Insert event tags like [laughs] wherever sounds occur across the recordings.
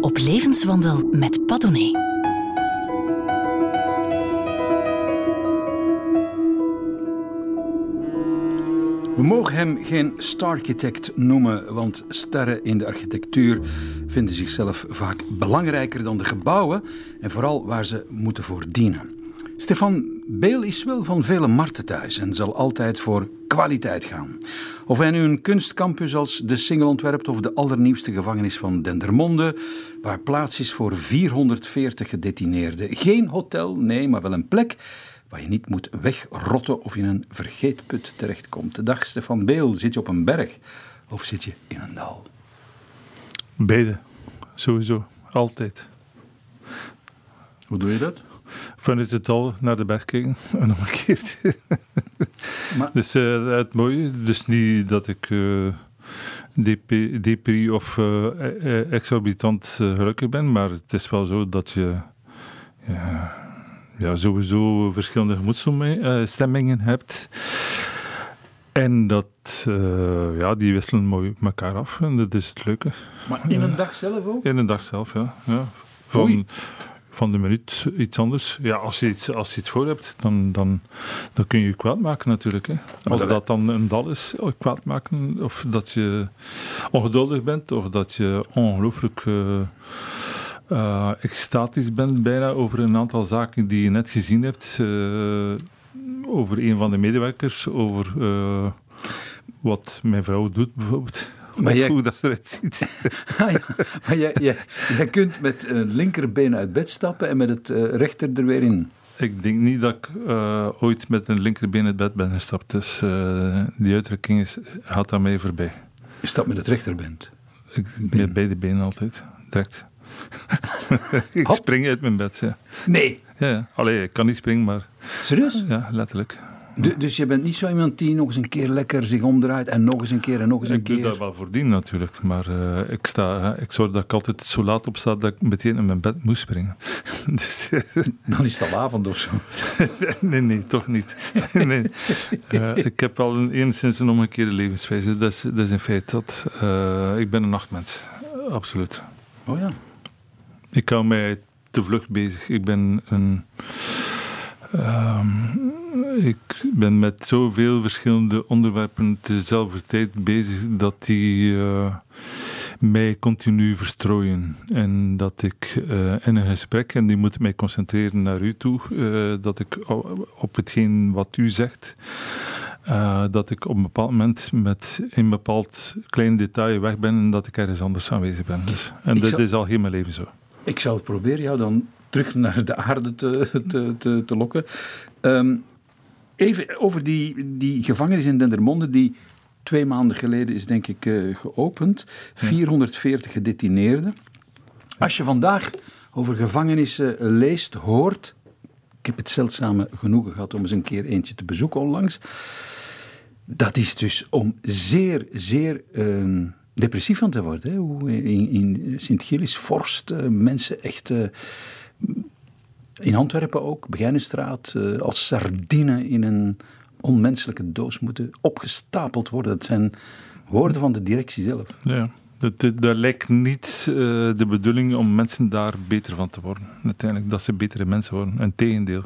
op levenswandel met Padone. We mogen hem geen stararchitect noemen, want sterren in de architectuur vinden zichzelf vaak belangrijker dan de gebouwen en vooral waar ze moeten voor dienen. Stefan Beel is wel van vele markten thuis en zal altijd voor kwaliteit gaan. Of hij nu een kunstcampus als de Singel ontwerpt of de allernieuwste gevangenis van Dendermonde, waar plaats is voor 440 gedetineerden. Geen hotel, nee, maar wel een plek waar je niet moet wegrotten of in een vergeetput terechtkomt. Dag Stefan Beel, zit je op een berg of zit je in een dal? Beide, sowieso, altijd. Hoe doe je dat? Vanuit het dal naar de berg kijken [laughs] en omgekeerd. [laughs] Maar... Dus uh, het mooie, dus niet dat ik uh, of uh, exorbitant gelukkig ben, maar het is wel zo dat je ja, ja, sowieso verschillende gemoedsstemmingen hebt. En dat, uh, ja, die wisselen mooi elkaar af. En dat is het leuke. Maar in een dag zelf ook? In een dag zelf, ja. ja. Van, van de minuut iets anders. Ja, als je iets, als je iets voor hebt, dan, dan, dan kun je je kwaad maken natuurlijk. Hè. Als dat dan een dal is, kwaad maken, of dat je ongeduldig bent, of dat je ongelooflijk... Uh, uh, extatisch bent bijna over een aantal zaken die je net gezien hebt. Uh, over een van de medewerkers, over uh, wat mijn vrouw doet bijvoorbeeld. Maar jij, hoe dat eruit ziet. [laughs] ah, ja. Maar jij, jij, jij, kunt met een linkerbeen uit bed stappen en met het rechter er weer in. Ik denk niet dat ik ooit met een linkerbeen uit bed ben gestapt. Dus die uitdrukking is, gaat daarmee voorbij. Je stapt met het rechterbeen? Ik, met beide benen altijd, direct. [laughs] ik spring uit mijn bed, ja. Nee. Ja, Allee, ik kan niet springen, maar... Serieus? Ja, letterlijk. Dus je bent niet zo iemand die nog eens een keer lekker zich omdraait en nog eens een keer en nog eens een keer? Ik doe dat wel voordien natuurlijk, maar uh, ik, sta, ik zorg dat ik altijd zo laat opsta dat ik meteen in mijn bed moet springen. [laughs] dus, Dan is het al avond of zo? [laughs] nee, nee, toch niet. [laughs] nee. Uh, ik heb al een, enigszins een omgekeerde levenswijze. Dat is, dat is een feit. Dat, ik ben een nachtmens, absoluut. Oh ja. Ik hou mij te vlug bezig. Ik ben een. Um, ik ben met zoveel verschillende onderwerpen tezelfde tijd bezig dat die uh, mij continu verstrooien. En dat ik uh, in een gesprek, en die moet mij concentreren naar u toe, uh, dat ik op hetgeen wat u zegt. Uh, dat ik op een bepaald moment met een bepaald klein detail weg ben en dat ik ergens anders aanwezig ben. Dus, en ik dit is al heel mijn leven zo. Ik zal het proberen jou dan terug naar de aarde te, te, te, te lokken. Um, even over die, die gevangenis in Dendermonde, die twee maanden geleden is denk ik uh, geopend. 440 gedetineerden. Als je vandaag over gevangenissen leest, hoort... Ik heb het zeldzame genoegen gehad om eens een keer eentje te bezoeken onlangs. Dat is dus om zeer, zeer... Uh, depressief van te worden. Hè? Hoe in, in Sint-Gilles vorst uh, mensen echt. In Antwerpen ook, Begijnenstraat, uh, als sardine in een onmenselijke doos moeten opgestapeld worden. Dat zijn woorden van de directie zelf. Ja. Dat, dat lijkt niet uh, de bedoeling om mensen daar beter van te worden. Uiteindelijk dat ze betere mensen worden. Integendeel.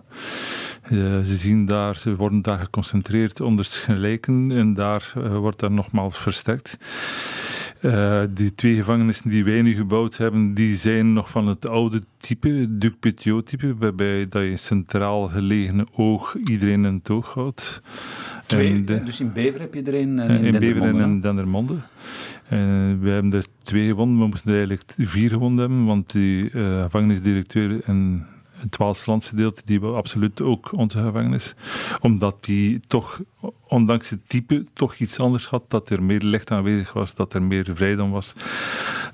Uh, ze, zien daar, ze worden daar geconcentreerd onder gelijken en daar uh, wordt dat nogmaals versterkt. Die twee gevangenissen die wij nu gebouwd hebben, die zijn nog van het oude type, Duc Petiot type, waarbij dat je centraal gelegene oog iedereen in het oog houdt. Twee, dus in Bever heb je er een in, in Bever en in Dendermonde. En we hebben er twee gewonnen, we moesten er eigenlijk vier gewonnen hebben, want die uh, gevangenisdirecteur en het Waalslandse gedeelte, die we absoluut ook onze gevangenis. Omdat die toch, ondanks het type, toch iets anders had. Dat er meer licht aanwezig was, dat er meer vrijheid was.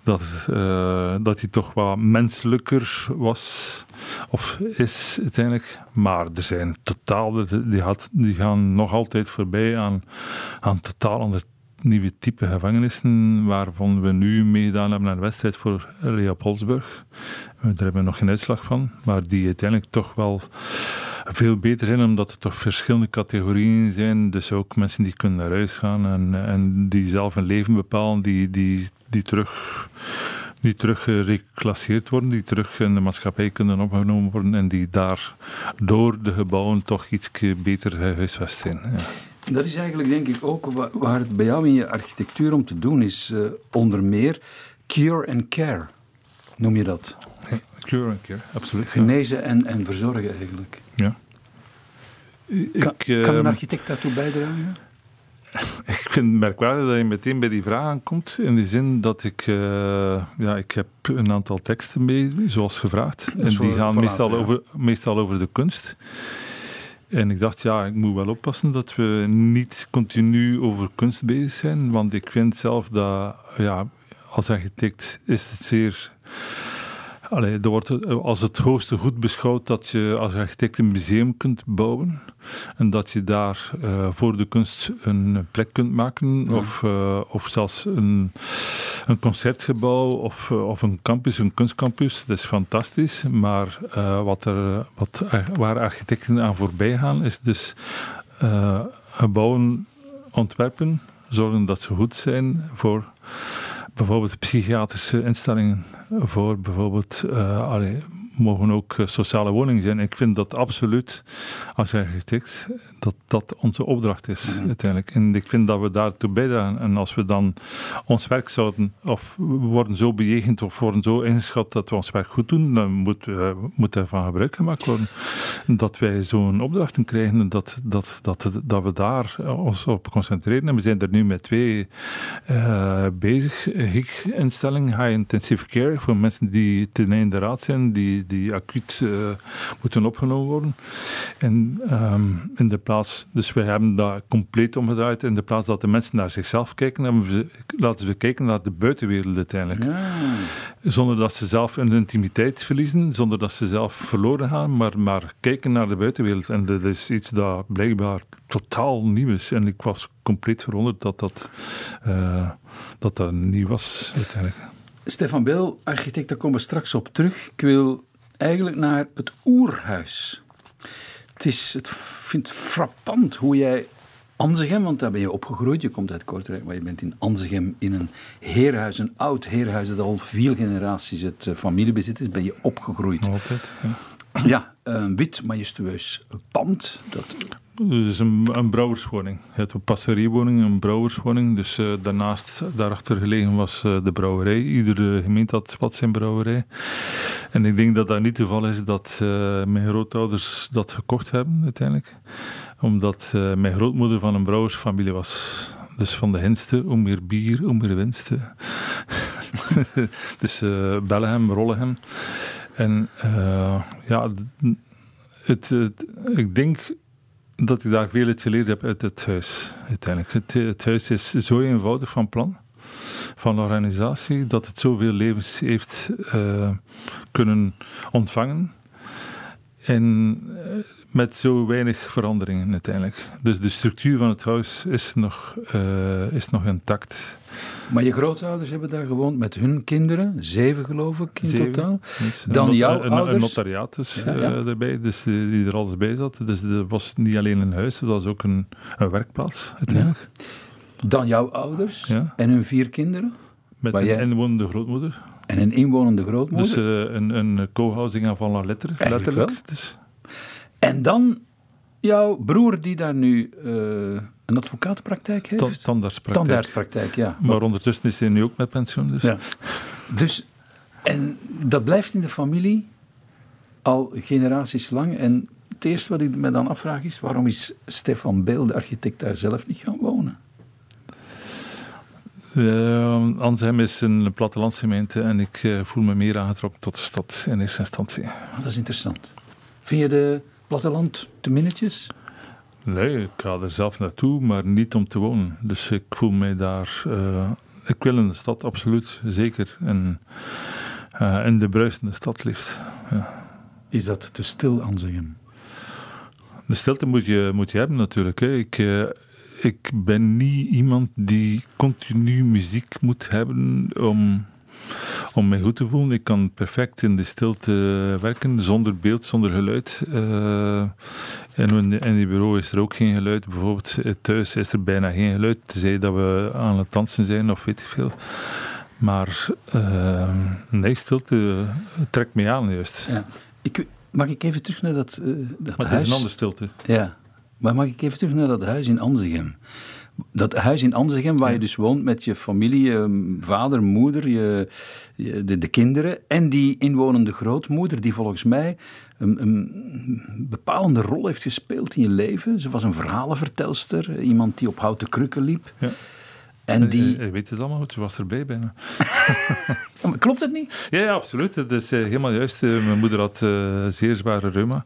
Dat, uh, dat hij toch wat menselijker was, of is uiteindelijk. Maar er zijn totaal, die, had, die gaan nog altijd voorbij aan, aan totaal ander nieuwe type gevangenissen, waarvan we nu meegedaan hebben aan een wedstrijd voor Leopoldsburg. Daar hebben we nog geen uitslag van, maar die uiteindelijk toch wel veel beter zijn, omdat er toch verschillende categorieën zijn. Dus ook mensen die kunnen naar huis gaan en, en die zelf een leven bepalen, die, die, die terug die terug gereclasseerd worden, die terug in de maatschappij kunnen opgenomen worden en die daar door de gebouwen toch iets beter gehuisvest zijn. Ja. Dat is eigenlijk denk ik ook waar het bij jou in je architectuur om te doen is, uh, onder meer cure and care, noem je dat? Ja, cure and care, absoluut. Genezen en, en verzorgen eigenlijk. Ja. Kan, ik, uh, kan een architect daartoe bijdragen? [laughs] Ik vind het merkwaardig dat je meteen bij die vraag aankomt. In de zin dat ik... Uh, ja, ik heb een aantal teksten mee, zoals gevraagd. En die gaan meestal, over, meestal over de kunst. En ik dacht, ja, ik moet wel oppassen dat we niet continu over kunst bezig zijn. Want ik vind zelf dat, ja, als architect is het zeer Allee, er wordt als het hoogste goed beschouwd dat je als architect een museum kunt bouwen. En dat je daar uh, voor de kunst een plek kunt maken. Of, uh, of zelfs een, een concertgebouw of, uh, of een campus, een kunstcampus. Dat is fantastisch. Maar wat er, wat, waar architecten aan voorbij gaan, is dus gebouwen ontwerpen. Zorgen dat ze goed zijn voor bijvoorbeeld psychiatrische instellingen voor bijvoorbeeld uh, mogen ook eh, sociale woningen zijn. Ik vind dat absoluut, als architect, dat dat onze opdracht is mhm. uiteindelijk. En ik vind dat we daartoe bijdragen. En als we dan ons werk zouden, of we worden zo bejegend of worden zo ingeschat dat we ons werk goed doen, dan moet, uh, moet ervan gebruik gemaakt worden. Dat wij zo'n opdrachten krijgen en dat, dat, dat, dat we daar ons op concentreren. En we zijn er nu met twee uh, bezig. HIC-instelling, High Intensive Care, voor mensen die ten einde raad zijn, die die acuut uh, moeten opgenomen worden. En um, in de plaats, dus wij hebben dat compleet omgedraaid. In de plaats dat de mensen naar zichzelf kijken, hebben we, laten we kijken naar de buitenwereld uiteindelijk. Ja. Zonder dat ze zelf hun intimiteit verliezen, zonder dat ze zelf verloren gaan, maar, maar kijken naar de buitenwereld. En dat is iets dat blijkbaar totaal nieuw is. En ik was compleet verwonderd dat dat, uh, dat, dat nieuw was uiteindelijk. Stefan Beel, architect, daar komen we straks op terug. Ik wil eigenlijk naar het oerhuis. Het is, het vind frappant hoe jij Anzegem, want daar ben je opgegroeid. Je komt uit Kortrijk, maar je bent in Anzegem in een heerhuis, een oud heerhuis dat al veel generaties het eh, familiebezit is, ben je opgegroeid. Altijd, ja. Ja, een wit majestueus pand. Dat... Dus een, een brouwerswoning. Het een passeriewoning, een brouwerswoning. Dus uh, daarnaast, daarachter gelegen was uh, de brouwerij. Iedere gemeente had wat zijn brouwerij. En ik denk dat dat niet toeval is dat mijn grootouders dat gekocht hebben uiteindelijk. Omdat mijn grootmoeder van een brouwersfamilie was. Dus van de hinste, om meer bier, om meer winsten. [laughs] dus rollen hem. En uh, ja, het, het, ik denk dat ik daar veel uit geleerd heb uit het huis. Uiteindelijk. Het, het huis is zo eenvoudig van plan, van organisatie, dat het zoveel levens heeft uh, kunnen ontvangen. En eh, met zo weinig veranderingen uiteindelijk. Dus de structuur van het huis is nog, uh, is nog intact. Maar je grootouders hebben daar gewoond met hun kinderen, zeven geloof ik in totaal. Dus Dan jouw een, ouders? Een notariaat ja, uh, erbij, dus die, die, er alles bij zat. Dus het was niet alleen een huis, het was ook een, een werkplaats uiteindelijk. Dan jouw ouders en hun vier kinderen? Met een jij... inwonende grootmoeder. En een inwonende grootmoeder? Dus uh, een, een co-housing aan van la letter, letterlijk. Dus. En dan jouw broer die daar nu uh, een advocatenpraktijk heeft? Tandartspraktijk. Tandartspraktijk, ja. Maar ondertussen is hij nu ook met pensioen. Dus. Ja. dus, en dat blijft in de familie al generaties lang. En het eerste wat ik me dan afvraag is, waarom is Stefan Beel, de architect, daar zelf niet gaan wonen? Uh, Anzem is een plattelandsgemeente en ik uh, voel me meer aangetrokken tot de stad in eerste instantie. Dat is interessant. Vind je de platteland te minnetjes? Nee, ik ga er zelf naartoe, maar niet om te wonen. Dus ik voel mij daar. Uh, ik wil in de stad, absoluut, zeker. En in de bruisende stad liefst. Ja. Is dat te stil, Anzegem? De stilte moet je, moet je hebben natuurlijk. Hè. Ik, ik ben niet iemand die continu muziek moet hebben om, om mij goed te voelen. Ik kan perfect in de stilte werken, zonder beeld, zonder geluid. Uh, en in die bureau is er ook geen geluid. Bijvoorbeeld thuis is er bijna geen geluid, tenzij dat we aan het dansen zijn of weet ik veel. Maar uh, nee, stilte trekt me aan juist. Ja. Ik, mag ik even terug naar dat, uh, dat maar huis? het is een andere stilte. Ja, maar mag ik even terug naar dat huis in Anzegem? Dat huis in Anzegem, waar je dus woont met je familie, je vader, moeder, je, je de, de, kinderen en die inwonende grootmoeder, die volgens mij een, een, bepalende rol heeft gespeeld in je leven. Ze was een verhalenvertelster, iemand die op houten krukken liep. Ja. En die... Je, je weet het allemaal goed, je was erbij bijna. [laughs] klopt het niet? Ja, ja absoluut. Dat is uh, helemaal juist. Uh, mijn moeder had uh, zeer zware reuma.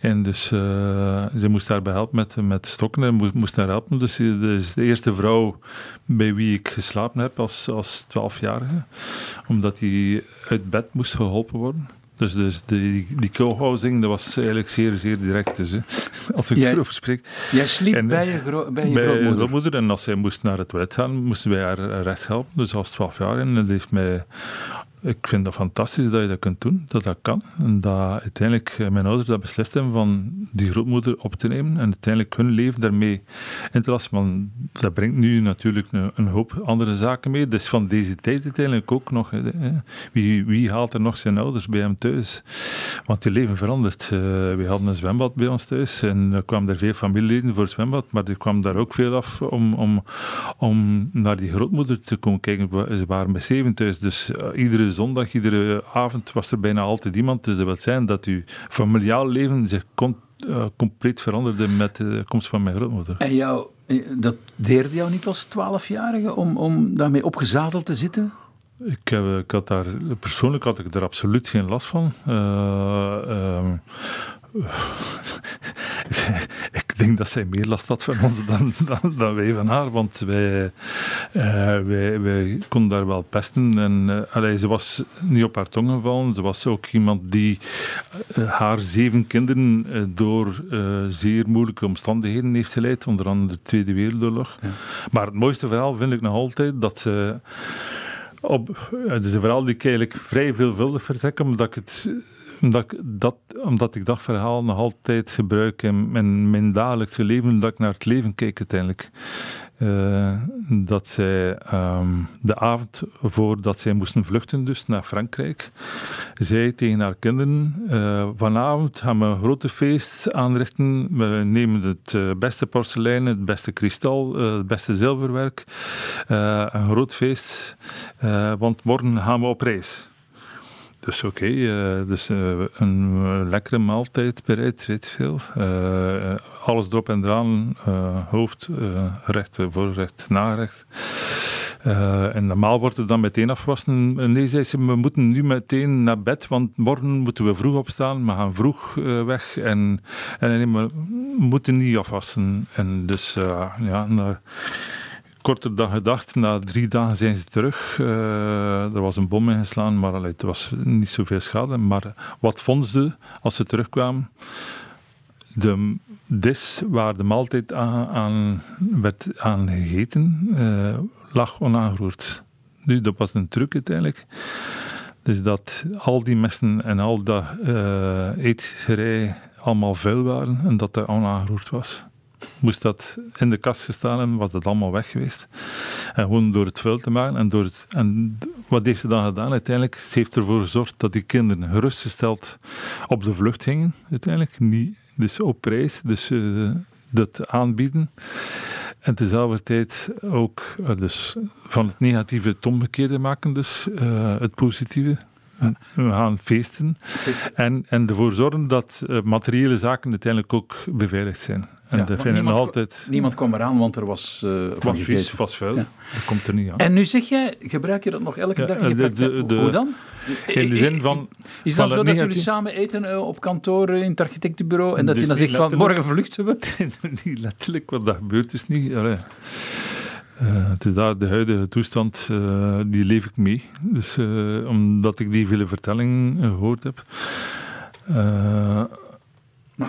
En dus ze moest daarbij helpen met, met stokken en moest, haar helpen. Dus ze is de eerste vrouw bij wie ik geslapen heb als, als 12-jarige. Omdat hij uit bed moest geholpen worden. Dus, dus die, die co-housing, dat was eigenlijk zeer, zeer direct. Dus, hè, als ik jij, erover spreek. Jij sliep en, bij je, gro bij je bij grootmoeder? grootmoeder. En als zij moest naar het toilet gaan, moesten wij haar recht helpen. Dus als 12 jaar. En dat heeft mij... Ik vind dat fantastisch dat je dat kunt doen, dat dat kan. En dat uiteindelijk mijn ouders dat beslist hebben van die grootmoeder op te nemen en uiteindelijk hun leven daarmee in te lassen. Want dat brengt nu natuurlijk een, hoop andere zaken mee. Dus van deze tijd uiteindelijk ook nog. Wie, wie haalt er nog zijn ouders bij hem thuis? Want die leven verandert. Uh, we hadden een zwembad bij ons thuis en er kwamen er veel familieleden voor het zwembad, maar er kwam daar ook veel af om, om, om naar die grootmoeder te komen kijken. Ze waren bij zeven thuis, dus uh, iedere zondag, iedere avond was er bijna altijd iemand. Dus dat wil zijn dat uw familiaal leven zich kon, uh, compleet veranderde met de komst van mijn grootmoeder. En jou, dat deerde jou niet als twaalfjarige om, om daarmee opgezadeld te zitten? Ik, heb, ik had daar, persoonlijk had ik er absoluut geen last van. Uh, um, ik denk dat zij meer last had van ons [laughs] dan, dan, dan wij van haar, want wij, uh, wij, wij konden daar wel pesten. En, uh, allee, ze was niet op haar tong gevallen. Ze was ook iemand die uh, haar zeven kinderen door zeer moeilijke omstandigheden heeft geleid, onder andere de Tweede Wereldoorlog. Ja. Maar het mooiste verhaal vind ik nog altijd dat ze. Op, het is een verhaal die ik eigenlijk vrij veelvuldig verzek, omdat ik het omdat dat, omdat ik dat verhaal nog altijd gebruik in, mijn dagelijkse leven, dat ik naar het leven kijk uiteindelijk. Uh, dat zij um, de avond voordat zij moesten vluchten, dus naar Frankrijk, zei tegen haar kinderen: uh, Vanavond gaan we een grote feest aanrichten. We nemen het uh, beste porselein, het beste kristal, het beste zilverwerk. een groot feest, want morgen gaan we op reis. Dus oké, uh, dus uh, een lekkere maaltijd bereid, weet veel. Alles erop en eraan, hoofd, recht, voorrecht, nagerecht. en normaal wordt het dan meteen afgewassen. Nee, zei ze, we moeten nu meteen naar bed, want morgen moeten we vroeg opstaan. We gaan vroeg weg en, en we moeten niet afwassen. En dus ja, nou, korter dan gedacht. Na drie dagen zijn ze terug. Uh, er was een bom ingeslaan, maar allee, het was niet zoveel schade. Maar wat vonden ze als ze terugkwamen? De dis waar de maaltijd aan, aan werd aan gegeten, uh, lag onaangeroerd. Nu, dat was een truc uiteindelijk. Dus dat al die messen en al dat uh, eetgerei allemaal vuil waren en dat dat onaangeroerd was moest dat in de kast gestaan hebben, was dat allemaal weg geweest. En gewoon door het vuil te maken. En, door het, en wat heeft ze dan gedaan? Uiteindelijk, ze heeft ervoor gezorgd dat die kinderen gerustgesteld op de vlucht gingen. Uiteindelijk, niet, dus op prijs. Dus uh, dat aanbieden. En tezelfde tijd ook uh, dus van het negatieve het omgekeerde maken, dus uh, het positieve. We gaan feesten. feesten. En, en ervoor zorgen dat materiële zaken uiteindelijk ook beveiligd zijn. En ja, dat vinden niemand, altijd... Kwam, kwam eraan, want er was... Uh, was vies, was vuil. Ja. Dat komt er niet aan. En nu zeg jij, gebruik je dat nog elke ja, dag de, de, de, Hoe dan? In de zin van... Is dat van zo dat jullie samen eten op kantoor in het architectenbureau en dat dus je dan zegt van morgen vluchten we? [laughs] niet letterlijk, want dat gebeurt dus niet. Allee. Uh, het is daar de huidige toestand, uh, die leef ik mee. Dus, uh, omdat ik die vele vertellingen gehoord heb.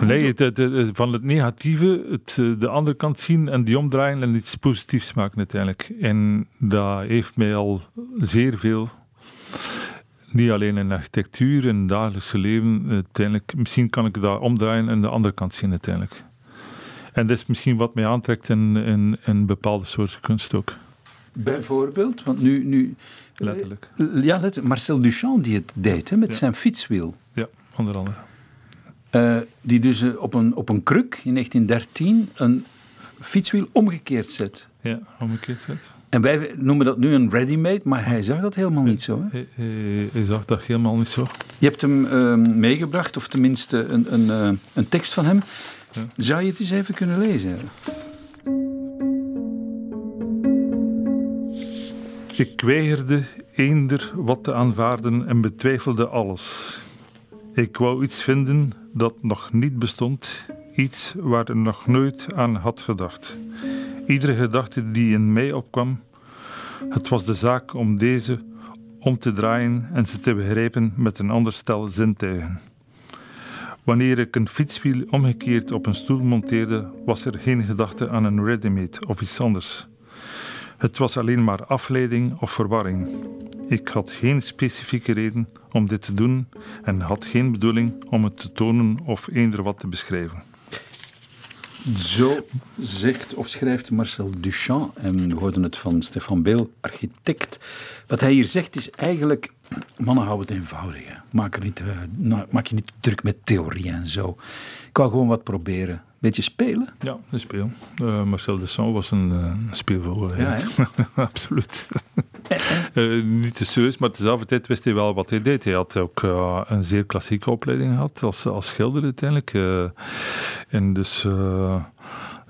Nee, het, het, het, van het negatieve het, de andere kant zien en die omdraaien en iets positiefs maken uiteindelijk. En dat heeft mij al zeer veel, niet alleen in architectuur, in het dagelijkse leven, uiteindelijk, misschien kan ik dat omdraaien en de andere kant zien uiteindelijk. En dat is misschien wat mij aantrekt in, in, in bepaalde soorten kunst ook. Bijvoorbeeld, want nu, nu letterlijk. Ja, letterlijk. Marcel Duchamp die het deed hè, met Ja. zijn fietswiel. Ja, onder andere. Eh, die dus eh, op, een, op een kruk in 1913 een fietswiel omgekeerd zet. Ja, omgekeerd zit. En wij noemen dat nu een ready-made, maar hij zag dat helemaal niet zo. Hè? Hij, hij, hij zag dat helemaal niet zo. Je hebt hem eh, meegebracht, of tenminste een, een, eh, een tekst van hem. Ja. Zou je het eens even kunnen lezen? Ik weigerde eender wat te aanvaarden en betwijfelde alles. Ik wou iets vinden dat nog niet bestond, iets waar ik nog nooit aan had gedacht. Iedere gedachte die in mij opkwam, het was de zaak om deze om te draaien en ze te begrijpen met een ander stel zintuigen. Wanneer ik een fietswiel omgekeerd op een stoel monteerde, was er geen gedachte aan een ready-made of iets anders. Het was alleen maar afleiding of verwarring. Ik had geen specifieke reden om dit te doen en had geen bedoeling om het te tonen of eender wat te beschrijven. Zo zegt of schrijft Marcel Duchamp, en we hoorden het van Stefan Beel, architect. Wat hij hier zegt is eigenlijk, mannen hou het eenvoudig. Maak, niet, eh, maak je niet druk met theorie en zo. Ik wou gewoon wat proberen. Beetje spelen. Ja, een speel. Eh, Marcel Deschamps was een uh, eigenlijk. [laughs] Absoluut. Eh, niet te serieus, maar tezelfde tijd wist hij wel wat hij deed. Hij had ook een zeer klassieke opleiding gehad als, als schilder uiteindelijk. En dus...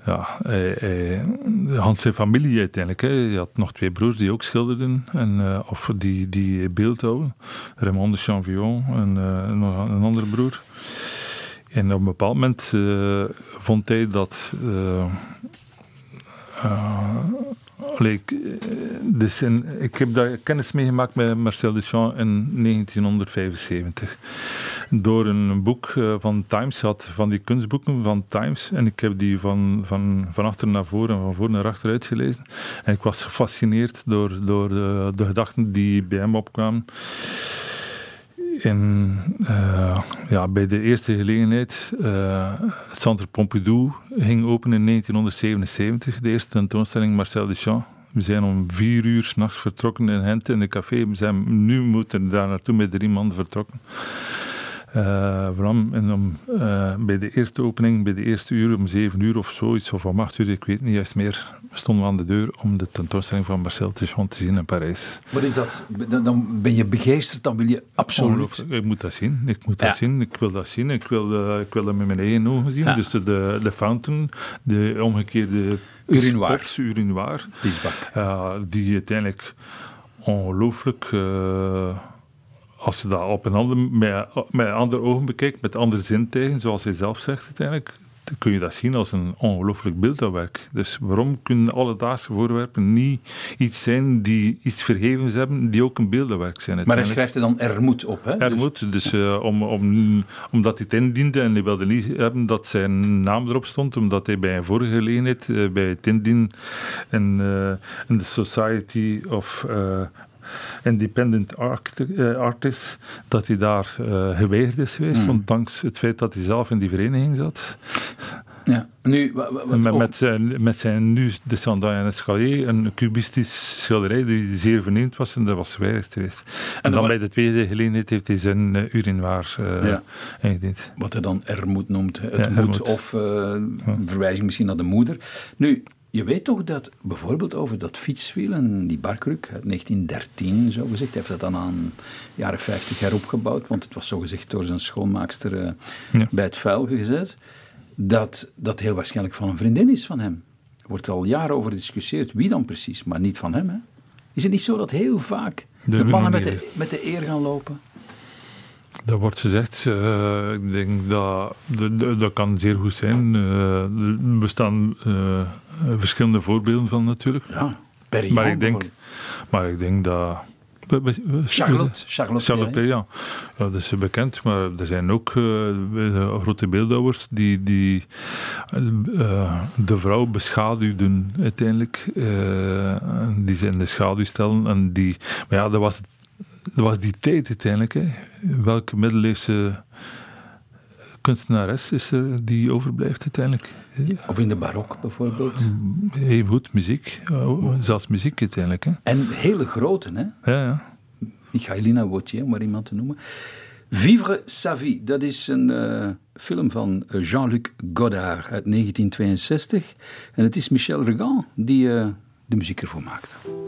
ja, hij, hij, Hans zijn familie uiteindelijk. Hè. Hij had nog twee broers die ook schilderden. En, of die, die beeldhouden. Raymond de Chanvillon en nog een andere broer. En op een bepaald moment eh, vond hij dat. eh, dus ik heb daar kennis meegemaakt met Marcel Duchamp in 1975. Door een boek van Times, had van die kunstboeken van Times. En ik heb die van, van, van achter naar voren en van voor naar achter uitgelezen. En ik was gefascineerd door, door de, de gedachten die bij hem opkwamen. En eh, ja, bij de eerste gelegenheid, eh, het Centre Pompidou ging open in 1977, de eerste tentoonstelling Marcel Duchamp. We zijn om vier uur s'nachts vertrokken in Gent in de café. We zijn nu moeten daar naartoe met drie man vertrokken. Eh, vooral en om, eh, bij de eerste opening, bij de eerste uur om zeven uur of zoiets, of om acht uur, ik weet niet juist meer, stonden we aan de deur om de tentoonstelling van Marcel Duchamp te zien in Parijs. Wat is dat? Dan- ben je begeesterd, dan wil je absoluut... Ik moet dat zien. Ik moet Ja. dat zien. Ik wil dat zien. Ik wil, eh, ik wil dat met mijn eigen ogen zien. Ja. Dus de, de, fountain, de omgekeerde Urinoir. urinoir, Pisbak. die uiteindelijk ongelooflijk, als je dat op een ander, met, met andere ogen bekijkt, met andere zintuigen, zoals hij zelf zegt uiteindelijk, dan kun je dat zien als een ongelooflijk beeldhouwwerk. Dus waarom kunnen alledaagse voorwerpen niet iets zijn die iets vergevens hebben, die ook een beeldhouwwerk zijn Maar hij schrijft er dan er moet op, hè? Er Dus- moet, dus eh, om, om, omdat hij het indiende en hij wilde niet hebben dat zijn naam erop stond, omdat hij bij een vorige gelegenheid, eh, bij het indienen in, eh, in de Society of Independent Arct- eh, Artists, dat hij daar eh, geweigerd is geweest, Hmm. ondanks het feit dat hij zelf in die vereniging zat. Ja. Nu, wat Met, met, zijn, met zijn nu Descendant en Escalier, een cubistisch schilderij die zeer verneemd was en dat was geweigerd geweest. En, dan bij de tweede gelegenheid heeft hij zijn uh, urinoir uh, Ja. ingediend. wat hij dan er moet noemt. Het Ja, moet, of eh, verwijzing misschien naar de moeder. Nu, je weet toch dat bijvoorbeeld over dat fietswiel en die barkruk uit 1913, zo gezegd, hij heeft dat dan aan jaren 50 heropgebouwd, want het was zo gezegd door zijn schoonmaakster eh, Ja. bij het vuil gezet, dat dat heel waarschijnlijk van een vriendin is van hem. Er wordt al jaren over gediscussieerd, wie dan precies, maar niet van hem. Hè? Is het niet zo dat heel vaak de, De mannen met de, met de eer gaan lopen? Dat wordt gezegd. eh, ik denk dat dat- dat kan zeer goed zijn. Eh, er bestaan eh, verschillende voorbeelden van natuurlijk. Ja, Perriand Maar ik denk, maar ik denk dat. Charlotte, Charlotte. Ja, dat is bekend, maar er zijn ook grote beeldhouwers die, die de vrouw beschaduwden uiteindelijk. die ze in de schaduw stellen. En die, maar ja, dat was, dat was die tijd uiteindelijk. Hè. Welke middeleeuwse kunstenares is er die overblijft uiteindelijk? Of in de barok bijvoorbeeld. Heel goed, muziek. Zelfs muziek uiteindelijk. Hè. En hele grote, hè? Ja, ja. Michaelina Wautier, om maar iemand te noemen. Vivre sa vie, dat is een uh, film van Jean-Luc Godard uit 1962. En het is Michel Regan die uh, de muziek ervoor maakte.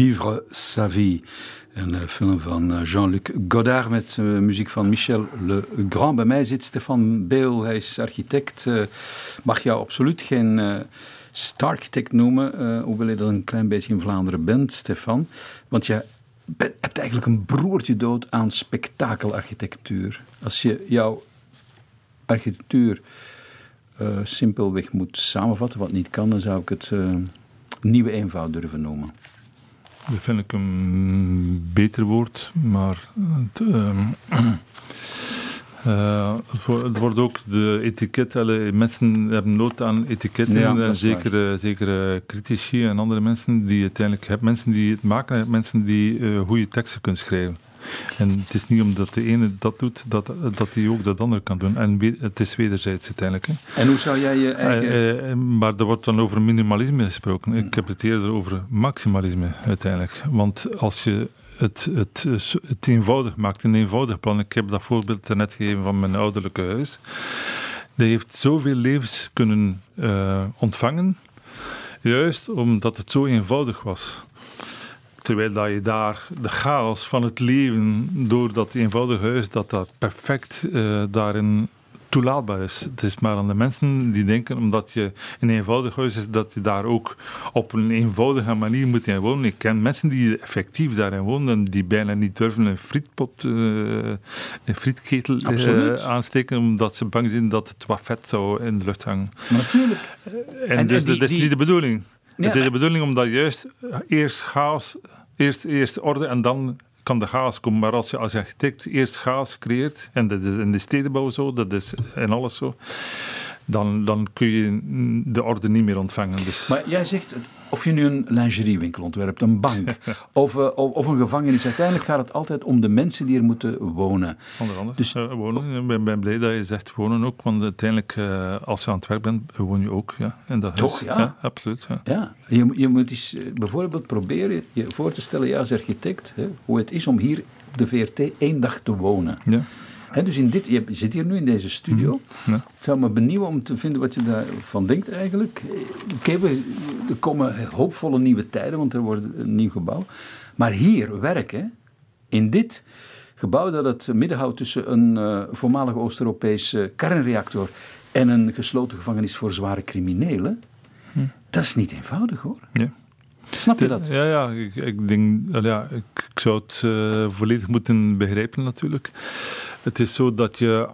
Vivre sa vie. Een uh, film van uh, Jean-Luc Godard met uh, muziek van Michel Legrand. Bij mij zit Stefan Beel, hij is architect. mag jou absoluut geen stararchitect noemen, hoewel je dat een klein beetje in Vlaanderen bent, Stefan. Want je hebt eigenlijk een broertje dood aan spektakelarchitectuur. Als je jouw architectuur simpelweg moet samenvatten, wat niet kan, dan zou ik het nieuwe eenvoud durven noemen. Dat vind ik een beter woord, maar het, [clears throat] uh, uh, het, wordt ook de etiket. mensen hebben nood aan etiketten. Ja, en zeker, zeker critici en andere mensen die uiteindelijk hebben mensen die het maken, mensen die uh, goede teksten kunnen schrijven. En het is niet omdat de ene dat doet, dat, dat die ook dat andere kan doen. En het is wederzijds uiteindelijk. Hè. En hoe zou jij je eigen... Eh, eh, maar er wordt dan over minimalisme gesproken. Ik heb het eerder over maximalisme uiteindelijk. Want als je het, het, het eenvoudig maakt, een eenvoudig plan. Ik heb dat voorbeeld net gegeven van mijn ouderlijke huis. Die heeft zoveel levens kunnen uh, ontvangen, juist omdat het zo eenvoudig was. Terwijl dat je daar de chaos van het leven door dat eenvoudige huis, dat dat perfect uh, daarin toelaatbaar is. Het is maar aan de mensen die denken, omdat je een eenvoudig huis is, dat je daar ook op een eenvoudige manier moet in wonen. Ik ken mensen die effectief daarin wonen en die bijna niet durven een frietpot, uh, een frietketel uh, aansteken, omdat ze bang zijn dat het wat vet zou in de lucht hangen. Natuurlijk. En, en dus dat is niet de bedoeling. Het is de bedoeling om dat juist eerst chaos, eerst, eerst orde en dan kan de chaos komen. Maar als je als architect eerst chaos creëert, en dat is in de stedenbouw zo, dat is in alles zo, dan, dan kun je de orde niet meer ontvangen. Dus. Maar jij zegt, of je nu een lingeriewinkel ontwerpt, een bank [laughs] of, uh, of een gevangenis, uiteindelijk gaat het altijd om de mensen die er moeten wonen. Onder andere. Dus, uh, wonen. Ik ben, ben, blij dat je zegt wonen ook, want uiteindelijk, uh, als je aan het werk bent, woon je ook ja, in dat Toch, huis. ja? absoluut. Ja. ja. Je, je moet eens bijvoorbeeld proberen je voor te stellen, ja, als architect, hè, hoe het is om hier op de VRT één dag te wonen. Ja. He, dus in dit, je zit hier nu in deze studio. Ja. Het zou me benieuwen om te vinden wat je daarvan denkt eigenlijk. Oké, okay, er komen hoopvolle nieuwe tijden, want er wordt een nieuw gebouw. Maar hier werken, in dit gebouw dat het midden houdt tussen een uh, voormalige Oost-Europese kernreactor en een gesloten gevangenis voor zware criminelen, hm. dat is niet eenvoudig hoor. Ja. Snap je dat? Ja, ja ik, ik denk, ja, ik, ik zou het uh, volledig moeten begrijpen natuurlijk. Het is zo dat je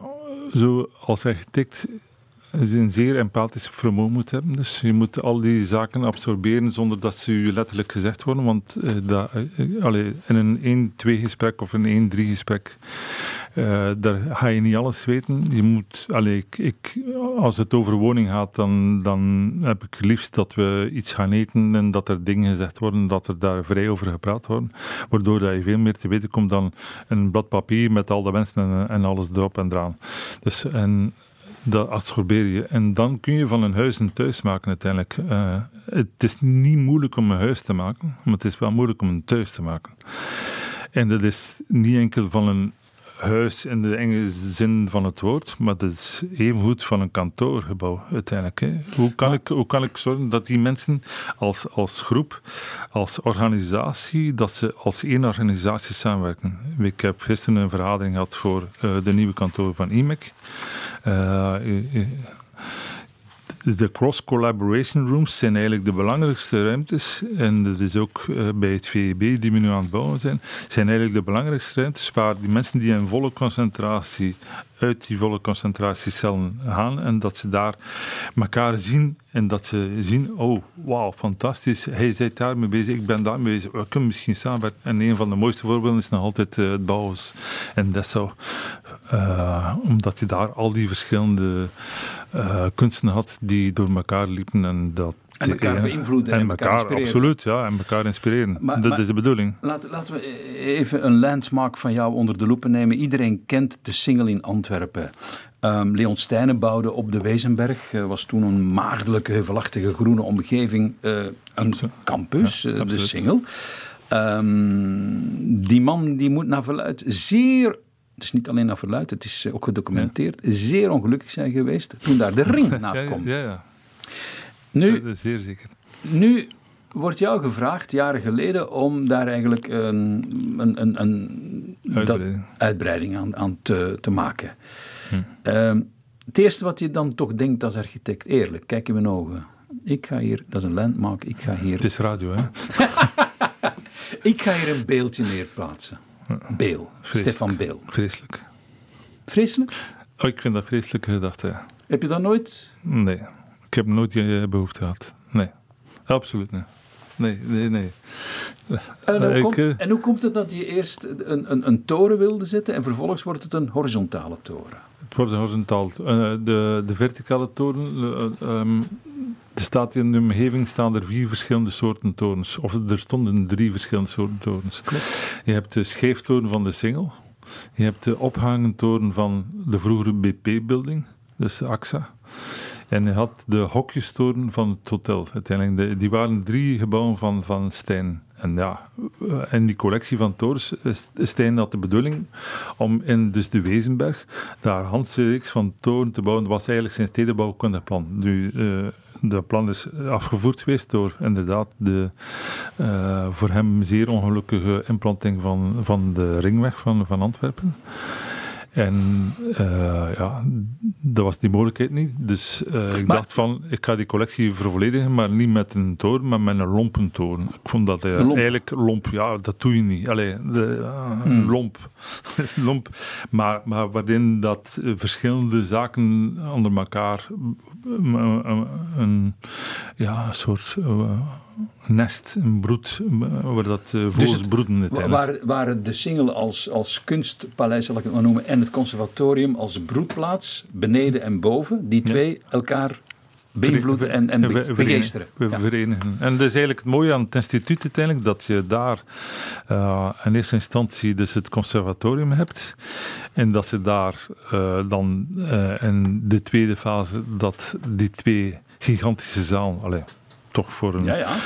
zo als architect een zeer empathisch vermogen moet hebben. Dus je moet al die zaken absorberen zonder dat ze je letterlijk gezegd worden. Want uh, dat, uh, allee, in een 1-2 gesprek of een 1-3 gesprek, uh, daar ga je niet alles weten. Je moet, allee, ik, ik, als het over woning gaat, dan, dan heb ik liefst dat we iets gaan eten en dat er dingen gezegd worden, dat er daar vrij over gepraat wordt. Waardoor dat je veel meer te weten komt dan een blad papier met al de mensen en, en alles erop en eraan. Dus, en, dat absorbeer je. En dan kun je van een huis een thuis maken uiteindelijk. Uh, het is niet moeilijk om een huis te maken, maar het is wel moeilijk om een thuis te maken. En dat is niet enkel van een huis in de enge zin van het woord, maar dat is even goed van een kantoorgebouw uiteindelijk. Hè. Hoe, kan ik, hoe kan ik zorgen dat die mensen als, als groep, als organisatie, dat ze als één organisatie samenwerken? Ik heb gisteren een vergadering gehad voor uh, de nieuwe kantoor van IMEC. Uh, de cross-collaboration rooms zijn eigenlijk de belangrijkste ruimtes. En dat is ook uh, bij het VEB, die we nu aan het bouwen zijn, zijn eigenlijk de belangrijkste ruimtes waar die mensen die in volle concentratie uit die volle concentratiecellen gaan en dat ze daar elkaar zien en dat ze zien, oh, wauw, fantastisch, hij zit daarmee bezig, ik ben daarmee bezig, we kunnen misschien samenwerken. En een van de mooiste voorbeelden is nog altijd uh, het Bouwens in Dessau. Uh, omdat je daar al die verschillende uh, kunsten had die door elkaar liepen en dat en elkaar beïnvloeden en, en elkaar, absoluut, ja, en elkaar inspireren. Maar- dat maar- is de bedoeling. Laten, laten we even een landmark van jou onder de loep nemen. Iedereen kent de Singel in Antwerpen. Ehm, Leon Stijnen bouwde op de Wezenberg. Eh, was toen een maagdelijke, heuvelachtige groene omgeving. eh, een campus, Ja, eh, de. Singel. Ehm, die man die moet naar verluid zeer... Het is niet alleen naar verluid, het is eh, ook gedocumenteerd. Zeer ongelukkig zijn geweest toen daar de ring [laughs] naast ja, kwam. ja, ja, Nu, dat is zeer zeker. nu wordt jou gevraagd, jaren geleden, om daar eigenlijk een, een, een, een dat- Uitbreiding. uitbreiding aan, aan te, te maken. Hm. Ehm, het eerste wat je dan toch denkt als architect, eerlijk, kijk in mijn ogen. Ik ga hier, dat is een landmark, ik ga hier, Het is radio, hè? [laughs] ik ga hier een beeldje neerplaatsen. Beel, Vreselijk. Stefan Beel. Vreselijk. Vreselijk? Oh, ik vind dat vreselijke gedachte. ja. Heb je dat nooit? Nee, ik heb nooit die eh, behoefte gehad. Nee, absoluut niet. Nee, nee, nee. En hoe, Ik, komt, eh, en hoe komt het dat je eerst een, een, een toren wilde zetten en vervolgens wordt het een horizontale toren? Het wordt horizontaal. Eh, de, de verticale toren, eh, ehm, er staat in de omgeving staan er vier verschillende soorten torens. Of er stonden drie verschillende soorten torens. Je hebt de scheeftoren van de Singel. Je hebt de ophangentoren van de vroegere BP-building, dus de AXA. En je had de hokjestoren van het hotel. Uiteindelijk, de- die waren drie gebouwen van, van Stijn. En ja, eh, in die collectie van torens, is- Stijn had de bedoeling om in dus de Wezenberg daar Hanse reeks van toren te bouwen. Dat was eigenlijk zijn stedenbouwkundig plan. Nu, eh, dat plan is afgevoerd geweest door inderdaad de eh, voor hem zeer ongelukkige implanting van, van de ringweg van, van Antwerpen. En eh, ja, dat was die mogelijkheid niet. Dus eh, ik Maar- dacht van, ik ga die collectie vervolledigen, maar niet met een toren, maar met een lompentoren. Ik vond dat eh, lomp. eigenlijk lomp, ja, dat doe je niet. Allee, de, Hmm. lomp. [laughs] lomp. Maar, maar waarin dat verschillende zaken onder elkaar een, een ja, een soort nest, een broed, waar dat uh, vogels dus broeden. Waar, waar de single als, als kunstpaleis, zal ik het maar noemen, en het conservatorium als broedplaats, beneden en boven, die twee elkaar beïnvloeden en, en be begeesteren. We verenigen. En dat is eigenlijk het mooie aan het instituut uiteindelijk, dat je daar uh, in eerste instantie dus het conservatorium hebt. En dat ze daar uh, dan uh, in de tweede fase, dat die twee gigantische zalen, allez, toch voor een... Ja, ja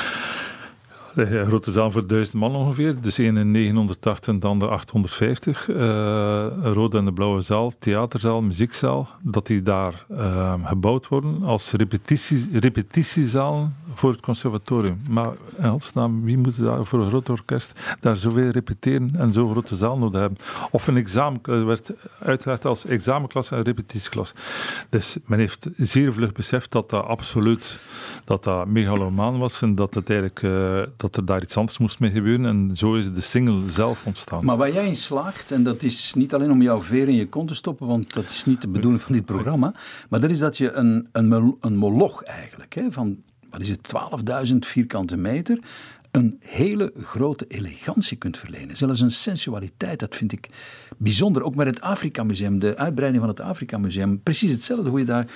de grote zaal voor duizend man ongeveer. Dus één in 980 en de andere 850. Uh, een rode en de blauwe zaal, theaterzaal, muziekzaal. Dat die daar uh, gebouwd worden als repetitie, repetitiezaal voor het conservatorium. Maar in wie moet daar voor een groot orkest daar zoveel repeteren en zo'n grote zaal nodig hebben? Of een examen werd uitgelegd als examenklas en repetitieklas. Dus men heeft zeer vlug beseft dat dat absoluut dat dat megalomaan was en dat het eigenlijk uh, dat er daar iets anders moest mee gebeuren. En zo is de single zelf ontstaan. Maar waar jij in slaagt, en dat is niet alleen om jouw veer in je kont te stoppen, want dat is niet de bedoeling van dit programma, maar dat is dat je een, een, een moloch eigenlijk, hè, van wat is het, 12.000 vierkante meter, een hele grote elegantie kunt verlenen. Zelfs een sensualiteit, dat vind ik bijzonder. Ook met het Afrika Museum, de uitbreiding van het Afrika Museum, precies hetzelfde. Hoe je daar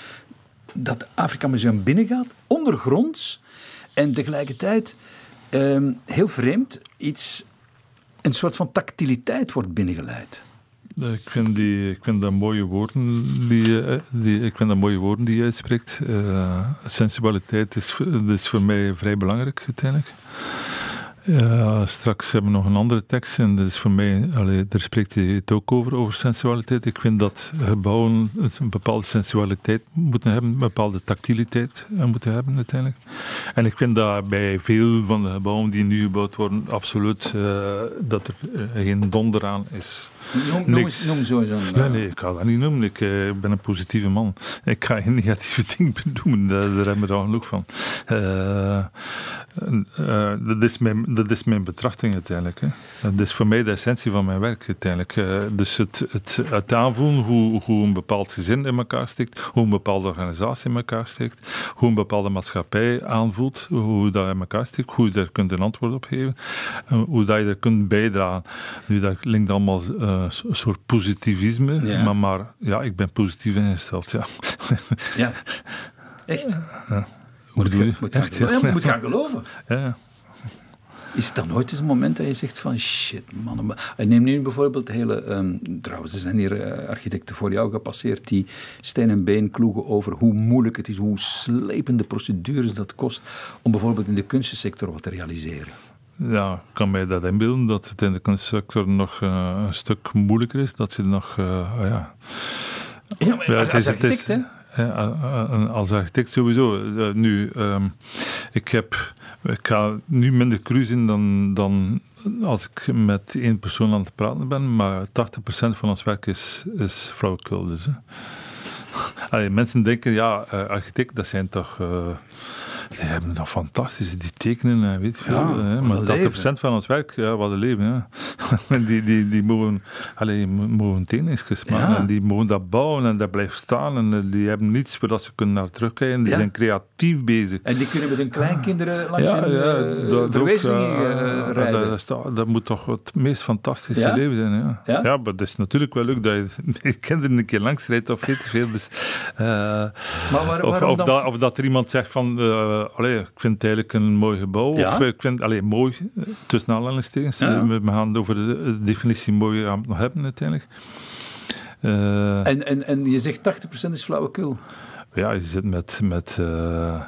dat Afrika Museum binnengaat, ondergronds, en tegelijkertijd Ehm, heel vreemd, iets, een soort van tactiliteit wordt binnengeleid. Ik vind, die, ik vind dat mooie woorden die, eh, die, ik vind dat mooie woorden die je uitspreekt. Uh, sensualiteit is, is voor mij vrij belangrijk uiteindelijk. Straks hebben we nog een andere tekst en dat is voor mij, allee, daar spreekt hij het ook over, over sensualiteit. Ik vind dat gebouwen een bepaalde sensualiteit moeten hebben, een bepaalde tactiliteit moeten hebben uiteindelijk. En ik vind dat bij veel van de gebouwen die nu gebouwd worden, absoluut dat er geen donder aan is. Noem, noem. Ja, nee, ik ga dat niet noemen. Ik uh, ben een positieve man. Ik ga geen negatieve [laughs] dingen benoemen, daar, daar hebben we er genoeg van. dat is mijn dat is mijn betrachting uiteindelijk. Hè. Dat is voor mij de essentie van mijn werk uiteindelijk. Uh, dus het, het, het aanvoelen hoe, hoe een bepaald gezin in elkaar steekt, hoe een bepaalde organisatie in elkaar steekt, hoe een bepaalde maatschappij aanvoelt, hoe dat in elkaar steekt, hoe je daar kunt een antwoord op geven, uh, hoe dat je er kunt bijdragen. Nu, dat klinkt allemaal uh, een soort positivisme, ja. maar, maar ja, ik ben positief ingesteld, ja. [laughs] ja, echt? Ja. Moet, je, moet, echt, ja. moet gaan geloven. Ja. Is het dan nooit eens een moment dat je zegt van shit, man. Neem nu bijvoorbeeld de hele. Um, trouwens, er zijn hier uh, architecten voor jou gepasseerd die steen en been kloegen over hoe moeilijk het is, hoe slepende procedures dat kost om bijvoorbeeld in de kunstensector wat te realiseren. Ja, ik kan mij dat inbeelden dat het in de kunstsector nog uh, een stuk moeilijker is. Dat je nog. Uh, ja. Ja, maar ja, het is, als architect, het is, hè? Als architect sowieso. nu, um, ik heb ik ga nu minder cruisen dan, dan als ik met één persoon aan het praten ben, maar 80% van ons werk is, is flauwekul. Dus, [laughs] Allee, mensen denken, ja, architect, dat zijn toch... Uh, die hebben dat fantastisch, die tekenen, weet je ja, hè, maar 80% van ons werk, ja, wat een leven. Ja. [laughs] die, die, die mogen, allee, mogen tekeningsjes maken ja. en die mogen dat bouwen en dat blijft staan en eh, die hebben niets waar ze kunnen naar terugkijken. Die zijn creatief bezig. En die kunnen met hun kleinkinderen langs ja, ja, uh, dat, verwezenlijking uh, rijden. Dat, dat, dat, moet toch het meest fantastische leven zijn. Ja. Ja? ja, maar het is natuurlijk wel leuk dat je [laughs] je kinderen een keer langs rijdt of weet veel. Dus, maar waar, of, of, dat, of dat er iemand zegt van allee, ik vind het eigenlijk een mooi gebouw. Ja? Of ik vind, allee, mooi, tussen aanhalingstekens. Ja. We, we gaan over de definitie mooi aan nog hebben uiteindelijk. Uh, en, en, en je zegt 80% is flauwekul? Ja, je zit met... met uh,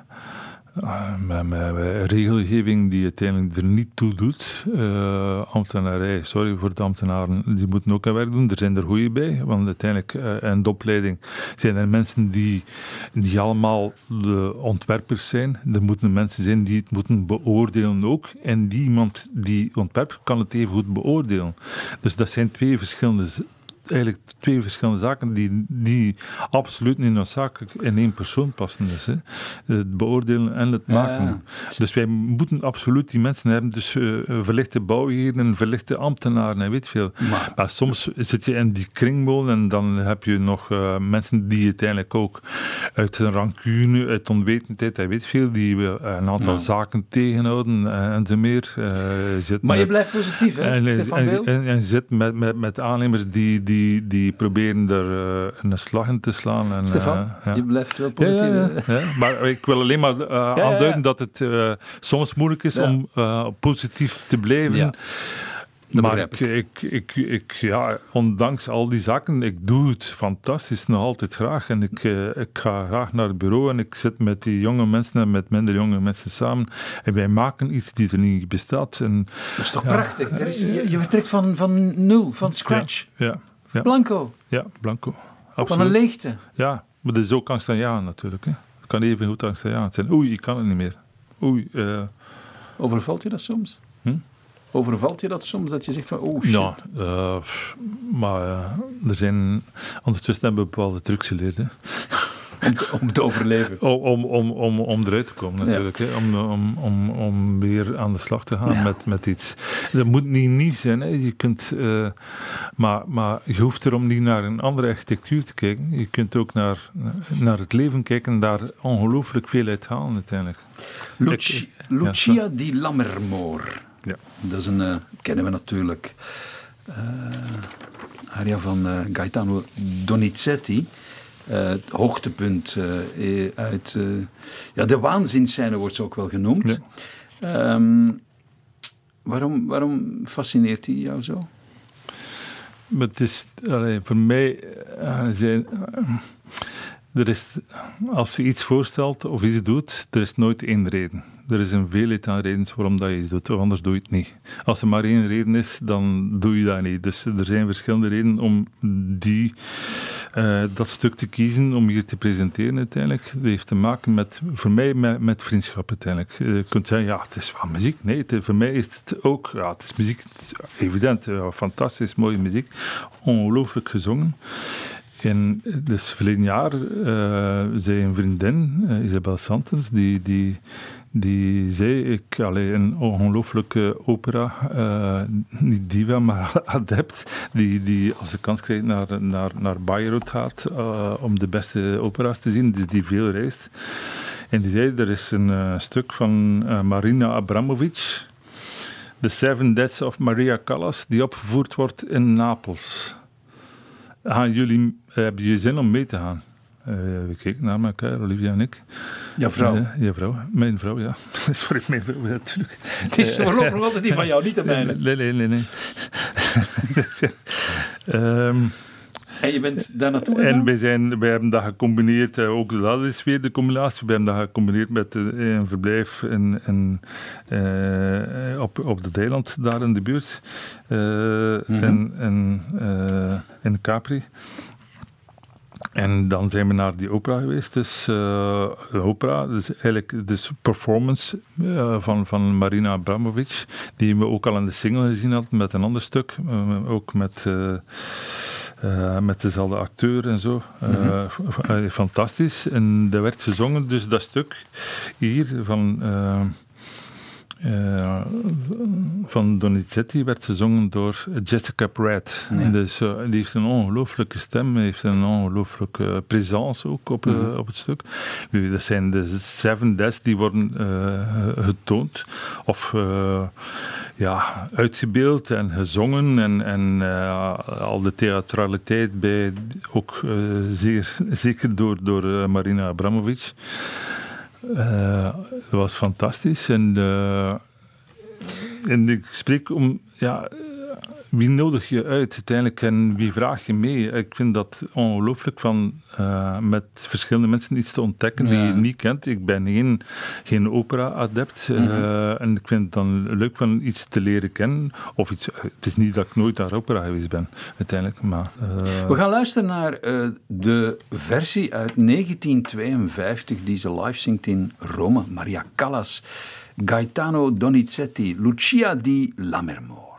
met, met, regelgeving die uiteindelijk er niet toe doet. Uh, ambtenarij, sorry voor de ambtenaren, die moeten ook een werk doen. Er zijn er goede bij, want uiteindelijk uh, in de opleiding zijn er mensen die, die allemaal de ontwerpers zijn. Er moeten mensen zijn die het moeten beoordelen ook. En die iemand die ontwerpt kan het even goed beoordelen. Dus dat zijn twee verschillende eigenlijk twee verschillende zaken die, die absoluut niet noodzakelijk in één persoon passen. Dus, hè. Het beoordelen en het maken. Dus wij moeten absoluut die mensen hebben. Dus uh, verlichte bouwheren, verlichte ambtenaren en weet veel. Maar, soms zit je in die kringmolen en dan heb je nog uh, mensen die uiteindelijk ook uit een rancune, uit onwetendheid en weet veel, die een aantal zaken tegenhouden en zo meer. zit maar je blijft positief, hè, en, en, en, en, zit met, met, met aannemers die, die, die proberen er uh, een slag in te slaan. En, Stefan, uh, ja. je blijft wel positief. Ja, maar ik wil alleen maar [laughs] uh, aanduiden dat het soms moeilijk is om positief te blijven maar ik, ik, ik, ik, ja, ondanks al die zaken, ik doe het fantastisch nog altijd graag. En ik, uh, ik ga graag naar het bureau en ik zit met die jonge mensen en met minder jonge mensen samen. En wij maken iets die er niet bestaat. En, dat is toch prachtig? Er is, je, je vertrekt van, van nul, van scratch. Ja, ja, Blanco. Ja, blanco. Absoluut. Van een leegte. Ja, maar dat is ook angst aan ja natuurlijk. Hè. Het kan even goed angst aan ja zijn. Oei, ik kan het niet meer. Oei. Uh, Overvalt je dat soms? Hm? Overvalt je dat soms, dat je zegt van, oh shit? Uh, maar uh, er zijn... Ondertussen hebben we bepaalde trucs geleerd, hè. Om te, om te overleven. [laughs] Om, om, om, om eruit te komen, natuurlijk. Hè. Om, om, om, om weer aan de slag te gaan met, met iets. Dat moet niet nieuw zijn. Hè. Je kunt, uh, maar, maar je hoeft erom niet naar een andere architectuur te kijken. Je kunt ook naar, naar het leven kijken en daar ongelooflijk veel uit halen, uiteindelijk. Lucia, Lucia di Lammermoor. Ja. Dat is een, uh, kennen we natuurlijk. Uh, aria van uh, Gaetano Donizetti. Het hoogtepunt uit... ja, de waanzinscène wordt ze ook wel genoemd. Ja. Um, waarom, waarom fascineert hij jou zo? Maar het is, allee, voor mij zijn, er is, als je iets voorstelt of iets doet, er is nooit één reden er is een veelheid aan redenen waarom dat je iets doet, anders doe je het niet. Als er maar één reden is, dan doe je dat niet. Dus er zijn verschillende redenen om die, uh, dat stuk te kiezen, om hier te presenteren uiteindelijk. Dat heeft te maken met, voor mij, met, vriendschap uiteindelijk. Je kunt zeggen, ja, het is wel muziek. Nee, het, voor mij is het ook, ja, het is muziek, evident, fantastisch mooie muziek. Ongelooflijk gezongen. En dus verleden jaar uh, zei een vriendin, uh, Isabel Santens, die, die, die zei, ik, allee, een ongelooflijke opera, uh, niet diva, maar [laughs] adept, die, die als ze kans krijgt naar, naar, naar Bayreuth gaat om de beste opera's te zien, dus die veel reist. En die zei, er is een stuk van Marina Abramovic, The Seven Deaths of Maria Callas, die opgevoerd wordt in Napels. Gaan jullie, hebben jullie zin om mee te gaan? Uh, we keken naar elkaar, Olivia en ik. Jouw vrouw? Uh, ja, vrouw. Mijn vrouw, ja. [laughs] Sorry, mijn vrouw, natuurlijk. [laughs] Het is voorlopig altijd die van jou, niet de [laughs] mijne. Nee, nee, nee. nee. um, en je bent daar naartoe En wij, zijn, wij hebben dat gecombineerd, uh, ook dat is weer de combinatie, we hebben dat gecombineerd met uh, een verblijf in, in, uh, op, op de Eiland, daar in de buurt, mm -hmm. in, in, in Capri. En dan zijn we naar die opera geweest. Dus uh, de opera, dus eigenlijk de performance uh, van, van Marina Abramovic, die we ook al in de single gezien hadden met een ander stuk. Uh, ook met, met dezelfde acteur en zo. Mm -hmm. Fantastisch. En dat werd gezongen, dus dat stuk hier van uh, van Donizetti werd gezongen door Jessica Pratt. Dus, uh, die heeft een ongelooflijke stem, heeft een ongelooflijke presence ook op, mm op het stuk. Nu, dat zijn de Seven Deaths die worden getoond of ja, uitgebeeld en gezongen en, en al de theatraliteit bij, ook zeer, [laughs] zeker door, door Marina Abramovic. Dat was fantastisch. En, uh, en ik spreek om, ja, wie nodig je uit uiteindelijk en wie vraag je mee? Ik vind dat ongelooflijk van uh, met verschillende mensen iets te ontdekken die je niet kent. Ik ben geen, geen opera-adept mm -hmm. en ik vind het dan leuk van iets te leren kennen. Of iets, het is niet dat ik nooit naar opera geweest ben, uiteindelijk. Maar, uh... We gaan luisteren naar de versie uit 1952 die ze live zingt in Rome. Maria Callas, Gaetano Donizetti, Lucia di Lammermoor.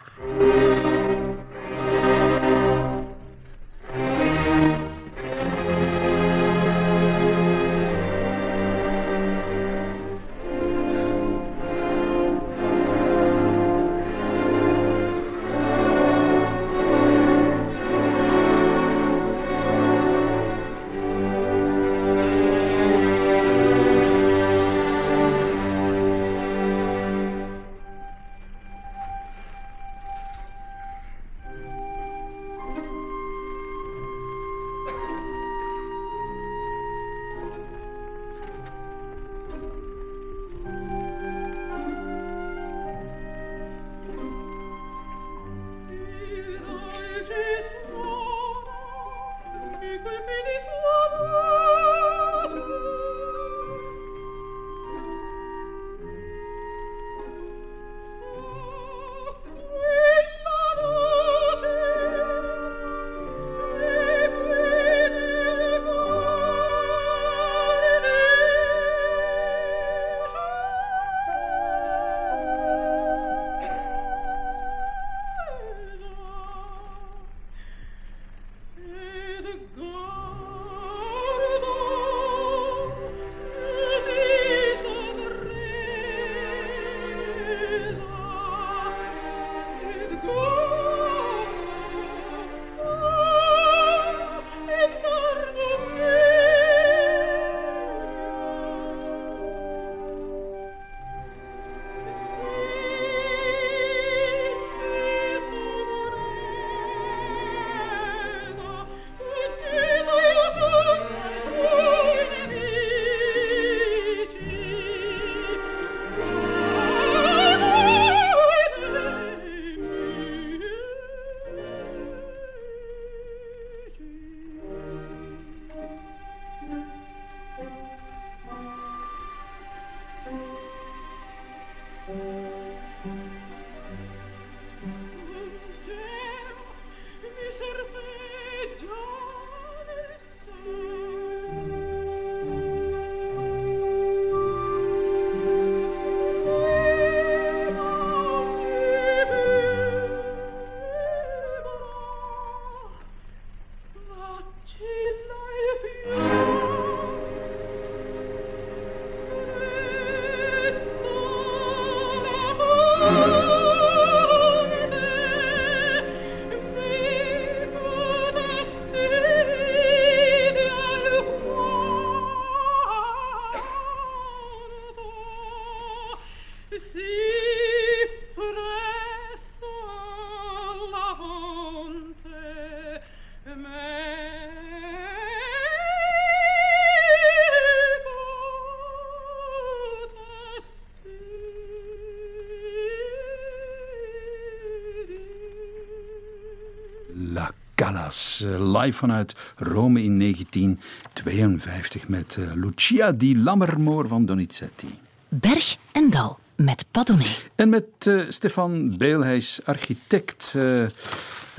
Eh, live vanuit Rome in 1952 met eh, Lucia di Lammermoor van Donizetti. Berg en Dal met Padone. En met eh, Stefan Beel, hij is architect. een,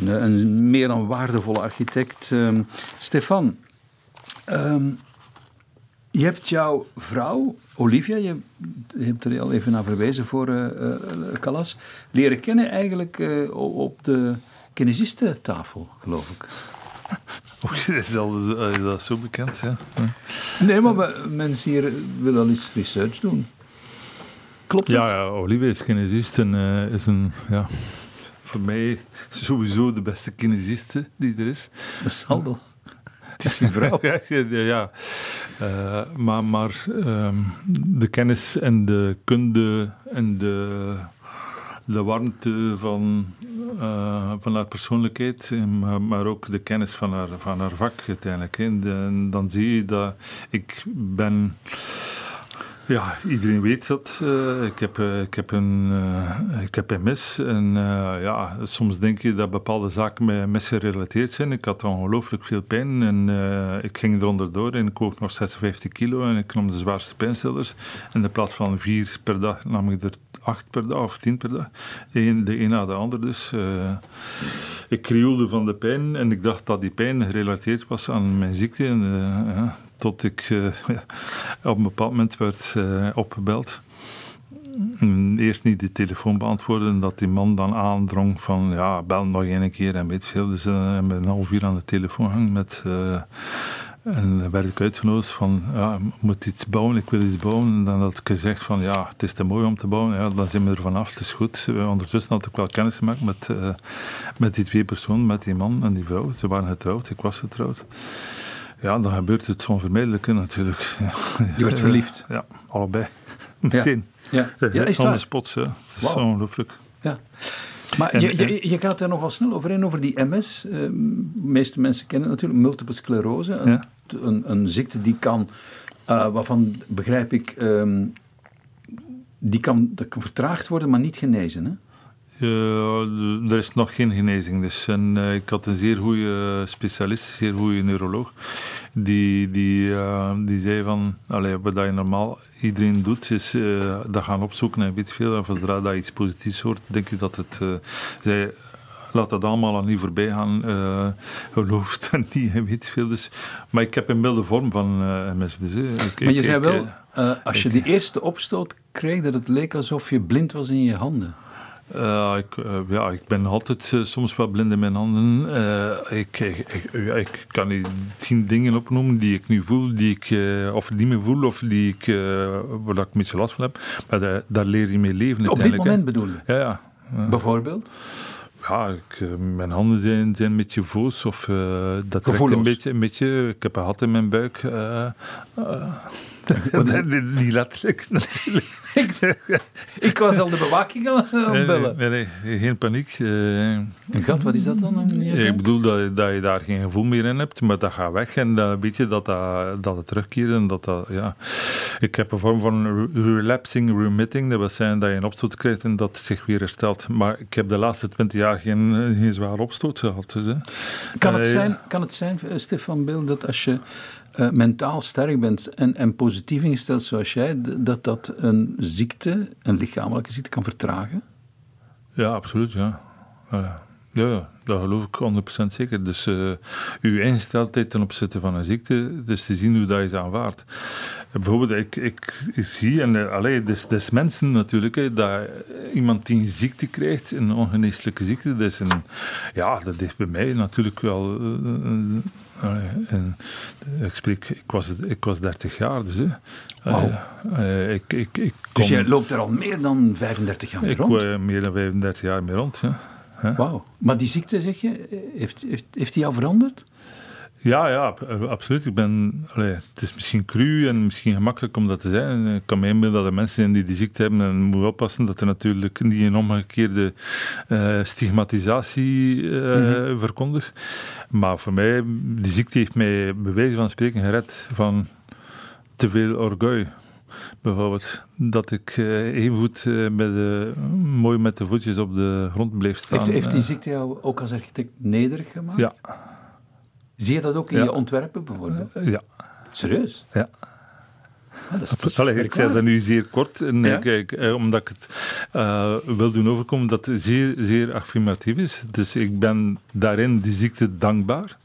een meer dan waardevolle architect. Ehm, Stefan, ehm, je hebt jouw vrouw, Olivia, je, je hebt er al even naar verwezen voor Callas, leren kennen eigenlijk op de kinesistentafel, geloof ik. [laughs] Oei, is dat, is dat zo bekend? Ja. Nee, maar we- mensen hier willen al iets research doen. Klopt Ja, dat? ja, Olivier is kinesist en eh, is een, ja, voor mij sowieso de beste kinesiste die er is. Dat zal wel. Het is je vrouw. [laughs] ja, ja, ja. Eh, maar maar ehm, de kennis en de kunde en de, de warmte van, eh, van haar persoonlijkheid, eh, maar, ook de kennis van haar, van haar vak uiteindelijk. En dan zie je dat ik ben... Ja, iedereen weet dat. Eh, ik, heb, ik, heb een, ik heb MS. En ja, soms denk je dat bepaalde zaken met MS gerelateerd zijn. Ik had ongelooflijk veel pijn en ik ging eronder door. En ik woog nog 56 kilo en ik nam de zwaarste pijnstillers. En in plaats van vier per dag nam ik er acht per dag of tien per dag. De een na de ander dus. Eh, ik krioelde van de pijn en ik dacht dat die pijn gerelateerd was aan mijn ziekte. En, eh, tot ik eh, [laughs] op een bepaald moment werd opgebeld. Eerst niet de telefoon beantwoorden, dat die man dan aandrong van ja, bel nog één keer en weet veel. Dus uh, hebben we een half uur aan de telefoon hangen met... en dan werd ik uitgenodigd van, ja, ik moet iets bouwen, ik wil iets bouwen. En dan had ik gezegd van, ja, het is te mooi om te bouwen. Ja, dan zijn we er vanaf, het is goed. Eh, Ondertussen had ik wel kennis gemaakt met, eh, met die twee personen, met die man en die vrouw. Ze waren getrouwd, ik was getrouwd. Ja, dan gebeurt het onvermijdelijke natuurlijk. [laughs] Je werd verliefd. [laughs] Ja, allebei. [laughs] Meteen. Ja, ja is On the waar. spot, ja. Dat is ongelooflijk. Ja. Maar En- je, je, je gaat er nog wel snel overheen over die MS. Eh, De meeste mensen kennen het natuurlijk multiple sclerose. Een, Ja. een, een ziekte die kan, eh, waarvan begrijp ik, ehm, die kan, dat kan vertraagd worden, maar niet genezen. Hè? Ja, er is nog geen genezing. Dus en, eh, ik had een zeer goede specialist, een zeer goede neuroloog. Die, die, eh, die zei van, allee, wat je normaal iedereen doet, is eh, dat gaan opzoeken en weet veel. En zodra dat iets positiefs hoort, denk ik dat het... zij, laat dat allemaal aan u voorbij gaan. eh [laughs] geloof dat niet, en weet veel. Dus, maar ik heb een milde vorm van eh MS. Dus, ik, Maar je ik- zei ik, wel, als je die eerste opstoot kreeg, dat het leek alsof je blind was in je handen. Eh, ik, eh, ja, ik ben altijd eh, soms wel blind in mijn handen. Ik, ik, ik- ja, ik kan niet tien dingen opnoemen die ik nu voel, die ik of niet meer voel, of die ik, waar ik een beetje last van heb. Maar daar, daar leer je mee leven Op dit moment bedoel je? Ja, ja. Bijvoorbeeld? Ja, ik, mijn handen zijn, zijn een beetje voos of dat trekt een beetje, een beetje. Ik heb een gat in mijn buik. eh, [laughs] [laughs] niet letterlijk [laughs] natuurlijk. ik, was al de bewaking aan het bellen. Nee, nee, nee, geen paniek. eh. Een gat, wat is dat dan? je ik bedoel dat, je- dat je daar geen gevoel meer in hebt, maar dat gaat weg en dan weet je dat, dat, dat het terugkeert. En dat dat, ja. Ik heb een vorm van re- relapsing remitting, dat wil zeggen dat je een opstoot krijgt en dat het zich weer herstelt. Maar ik heb de laatste twintig jaar geen, geen zware opstoot gehad. Dus, hè. Kan het Eh, zijn, kan het zijn eh, Stefan Beel, dat als je eh, mentaal sterk bent en, en positief ingesteld zoals jij, dat dat een ziekte, een lichamelijke ziekte, kan vertragen? Ja, absoluut, ja. Ja, ja, dat geloof ik 100% zeker. Dus eh uw ingesteldheid ten opzichte van een ziekte, dus te zien hoe dat je ze aanvaardt. Eh, Bijvoorbeeld, ik, ik, ik zie, en uh, allee, dus, dus mensen natuurlijk, hè, dat iemand die een ziekte krijgt, een ongeneeslijke ziekte, dat is een, ja, dat heeft bij mij natuurlijk wel... eh, eh, en, ik spreek, ik was, ik was 30 jaar, dus... hè. Eh, eh, ik, ik, ik Dus kom- jij loopt er al meer dan 35 jaar mee ik rond? woon meer dan 35 jaar mee rond, ja. Wauw. Maar die ziekte, zeg je, heeft, heeft, heeft die jou veranderd? Ja, ja, eh, absoluut. Ik ben, allee, het is misschien cru en misschien gemakkelijk om dat te zijn. Ik kan me inbeelden dat er mensen zijn die die ziekte hebben en moet oppassen dat er natuurlijk niet een omgekeerde eh, stigmatisatie eh, verkondigt. Maar voor mij, die ziekte heeft mij bij wijze van spreken gered van te veel orguil. Bijvoorbeeld. Dat ik uh, even goed uh, met de, mooi met de voetjes op de grond bleef staan. Heeft, heeft die ziekte jou ook als architect nederig gemaakt? Ja. Zie je dat ook in je ontwerpen bijvoorbeeld? ja. Serieus? Ja. Ah, dat is, Allee, ik zei dat nu zeer kort, en Ja? kijk, eh, omdat ik het eh, wil doen overkomen dat het zeer, zeer affirmatief is. Dus ik ben daarin die ziekte dankbaar.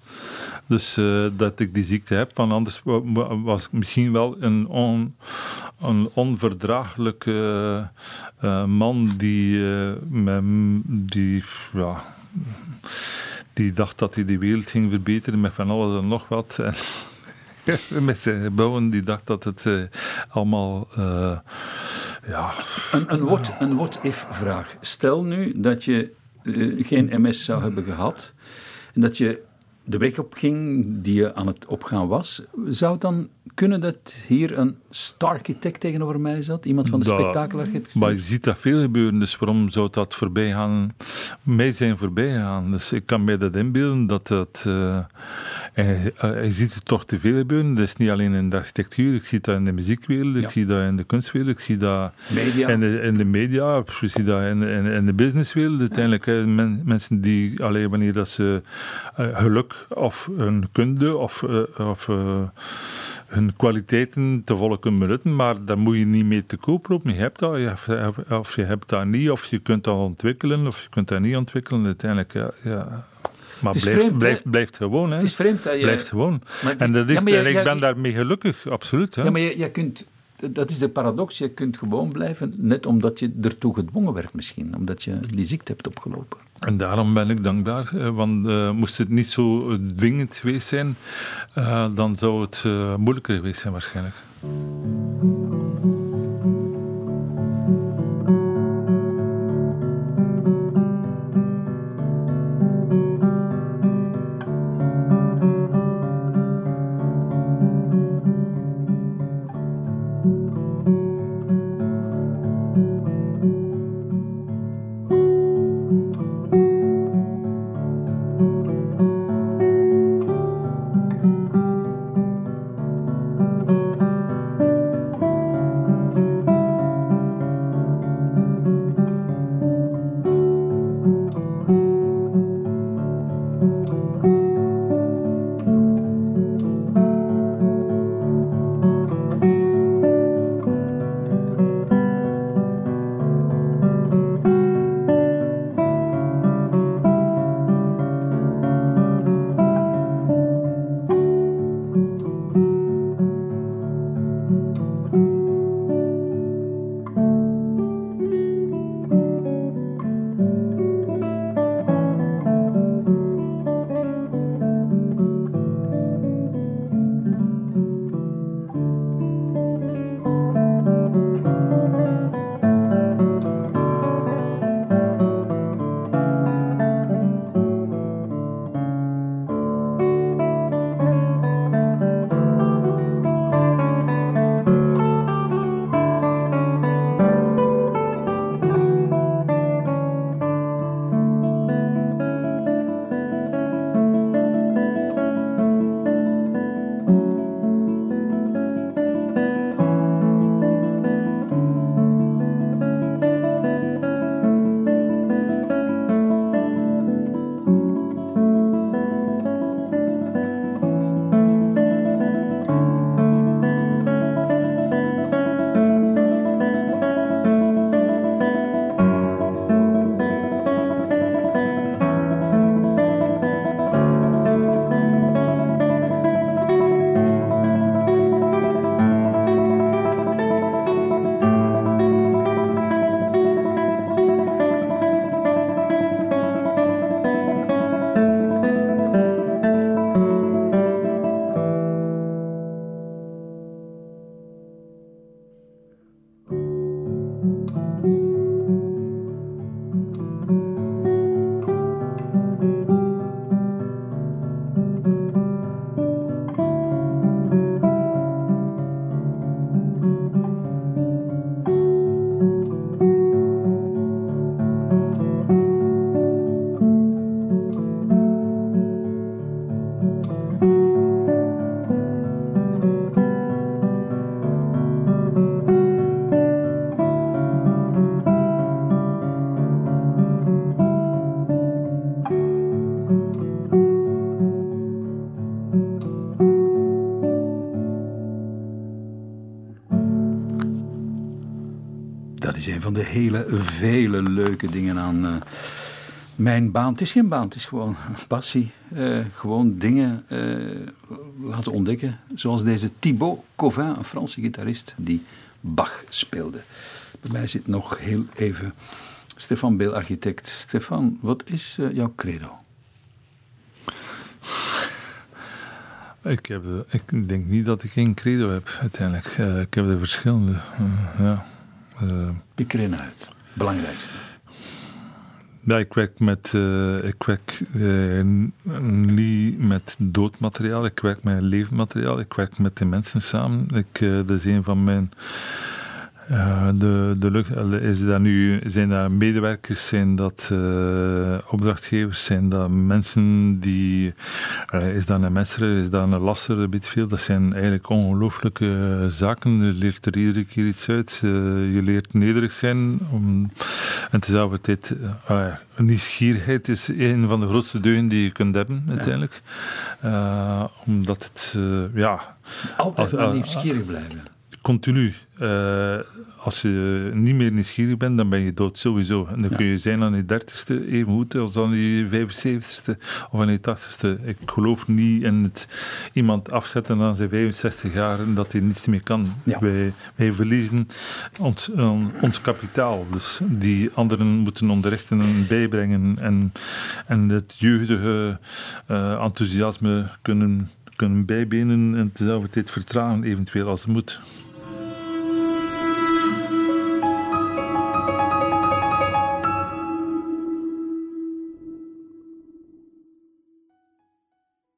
Dus eh, dat ik die ziekte heb, want anders wa- wa- was ik misschien wel een, on, een onverdraaglijke eh, man die, eh, die, ja, die dacht dat hij de wereld ging verbeteren met van alles en nog wat. En [laughs] met zijn gebouwen, die dacht dat het eh, allemaal, eh, ja, Een, een what, een what-if vraag. Stel nu dat je eh, geen MS zou hebben gehad en dat je de weg op ging die je aan het opgaan was. Zou het dan kunnen dat hier een star-architect tegenover mij zat? Iemand van de spektakelarchitectuur? Maar je ziet dat veel gebeuren, dus waarom zou dat voorbij gaan? Mij zijn voorbij gaan. Dus ik kan mij dat inbeelden dat dat. En, eh, je ziet het toch te veel gebeuren. Dat is niet alleen in de architectuur, ik zie dat in de muziekwereld, ik Ja. zie dat in de kunstwereld, ik zie dat Media. in, de, in de media, ik zie dat in, in, in de businesswereld. Uiteindelijk, men- mensen die, alleen wanneer dat ze eh, geluk of hun kunde of, eh, of eh, hun kwaliteiten te volle kunnen benutten, maar daar moet je niet mee te koop roepen. Je hebt dat, of je hebt dat niet, of je kunt dat ontwikkelen, of je kunt dat niet ontwikkelen. Uiteindelijk, ja. ja. Maar is blijft, vreemd, blijft, blijft gewoon, hè. Het is vreemd dat je... Blijft gewoon. Maar- En, dat is, Ja, maar je- en ik ben je- daarmee gelukkig, absoluut. Hè. Ja, maar je, je kunt... Dat is de paradox. Je kunt gewoon blijven, net omdat je ertoe gedwongen werd misschien. Omdat je die ziekte hebt opgelopen. En daarom ben ik dankbaar, eh, want eh, moest het niet zo dwingend geweest zijn, eh, dan zou het moeilijker geweest zijn waarschijnlijk. De hele vele leuke dingen aan uh, mijn baan. Het is geen baan, het is gewoon passie. Uh, gewoon dingen uh, laten ontdekken. Zoals deze Thibaut Covin, een Franse gitarist die Bach speelde. Bij mij zit nog heel even Stefan Beel, architect. Stefan, wat is jouw credo? Ik, heb ik denk niet dat ik geen credo heb uiteindelijk. Uh, ik heb er verschillende. Ja. Uh, Pik er uit. Belangrijkste. Ja, ik werk, met, ik werk niet met doodmateriaal, ik werk met levend Ik werk met de mensen samen. Ik, dat is een van mijn uh, de, de, is dat nu, zijn dat medewerkers, zijn dat uh, opdrachtgevers, zijn dat mensen die. Uh, is dat een messer, is dat een lasser, veel. Dat zijn eigenlijk ongelooflijke zaken. Je leert er iedere keer iets uit. je leert nederig zijn. Om, en tezelfde tijd, nieuwsgierigheid is een van de grootste deugden die je kunt hebben, uiteindelijk. omdat het, ja. Altijd als, nieuwsgierig blijven continu. Uh, als je niet meer nieuwsgierig bent, dan ben je dood sowieso. En dan kun je zijn aan je dertigste even goed als aan je 75ste of aan je tachtigste. Ik geloof niet in het iemand afzetten aan zijn 65 jaar en dat hij niets meer kan. Ja. Wij, wij verliezen ons, ons kapitaal. Dus die anderen moeten onderrichten en bijbrengen en, en het jeugdige uh, enthousiasme kunnen, kunnen bijbenen en tezelfde tijd vertragen, eventueel als het moet.